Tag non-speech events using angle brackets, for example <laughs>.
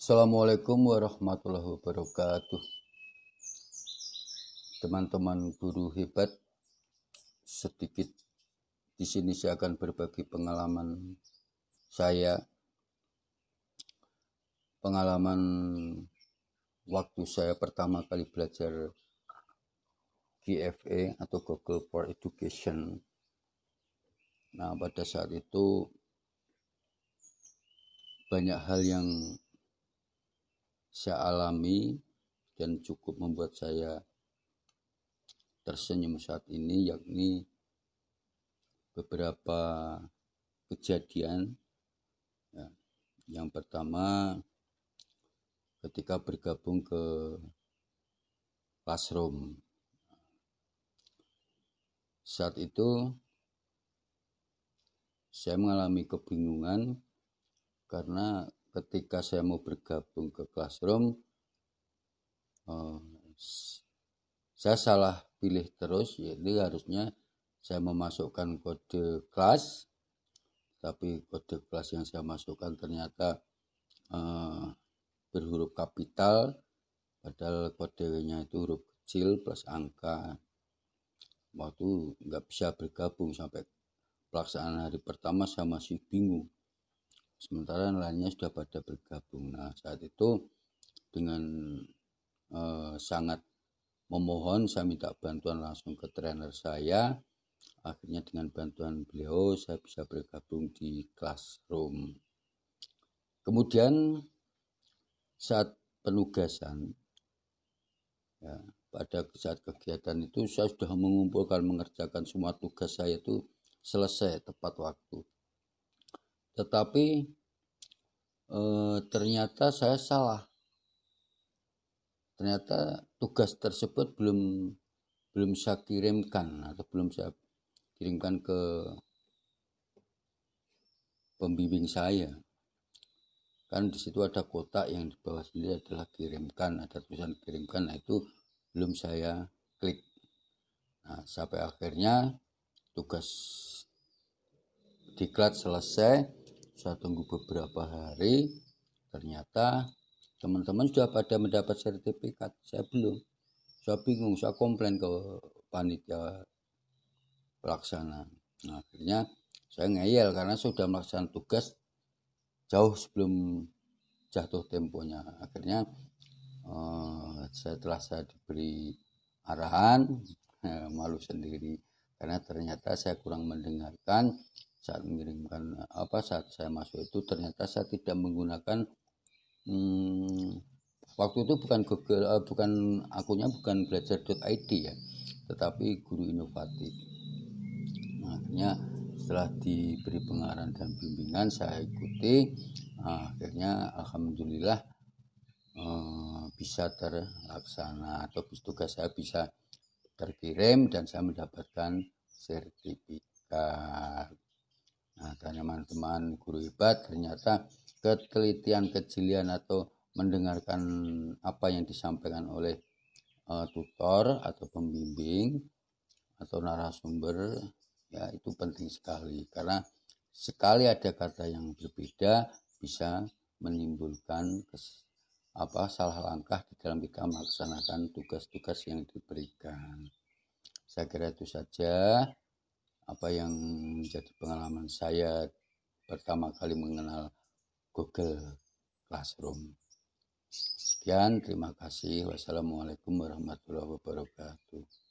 Assalamualaikum warahmatullahi wabarakatuh. Teman-teman guru hebat, sedikit di sini saya akan berbagi pengalaman saya, pengalaman waktu saya pertama kali belajar GFE atau Google for Education. Nah, pada saat itu banyak hal yang saya alami dan cukup membuat saya tersenyum saat ini yakni beberapa kejadian. Ya, yang pertama ketika bergabung ke classroom. Saat itu saya mengalami kebingungan karena ketika saya mau bergabung ke classroom uh, saya salah pilih terus jadi harusnya saya memasukkan kode kelas tapi kode kelas yang saya masukkan ternyata uh, berhuruf kapital padahal kodenya itu huruf kecil plus angka. Waktu nggak bisa bergabung sampai pelaksanaan hari pertama saya masih bingung sementara lainnya sudah pada bergabung. Nah, saat itu dengan eh, sangat memohon saya minta bantuan langsung ke trainer saya. Akhirnya dengan bantuan beliau saya bisa bergabung di classroom. Kemudian saat penugasan ya, pada saat kegiatan itu saya sudah mengumpulkan mengerjakan semua tugas saya itu selesai tepat waktu tetapi e, ternyata saya salah. Ternyata tugas tersebut belum belum saya kirimkan atau belum saya kirimkan ke pembimbing saya. Kan di situ ada kotak yang di bawah sini adalah kirimkan ada tulisan kirimkan nah itu belum saya klik. Nah sampai akhirnya tugas diklat selesai saya tunggu beberapa hari. Ternyata teman-teman sudah pada mendapat sertifikat. Saya belum. Saya bingung saya komplain ke panitia pelaksana. Nah, akhirnya saya ngeyel karena sudah melaksanakan tugas jauh sebelum jatuh temponya. Akhirnya eh, setelah saya diberi arahan <laughs> malu sendiri. Karena ternyata saya kurang mendengarkan saat mengirimkan apa saat saya masuk itu ternyata saya tidak menggunakan hmm, waktu itu bukan Google uh, bukan akunnya bukan belajar.id ya tetapi guru inovatif. Nah, akhirnya setelah diberi pengarahan dan bimbingan saya ikuti. Nah, akhirnya alhamdulillah uh, bisa terlaksana atau tugas saya bisa terkirim dan saya mendapatkan sertifikat Nah, teman-teman guru hebat ternyata ketelitian kejelian atau mendengarkan apa yang disampaikan oleh uh, tutor atau pembimbing atau narasumber ya itu penting sekali karena sekali ada kata yang berbeda bisa menimbulkan kes, apa salah langkah di dalam kita melaksanakan tugas-tugas yang diberikan. Saya kira itu saja apa yang menjadi pengalaman saya pertama kali mengenal Google Classroom. Sekian, terima kasih. Wassalamualaikum warahmatullahi wabarakatuh.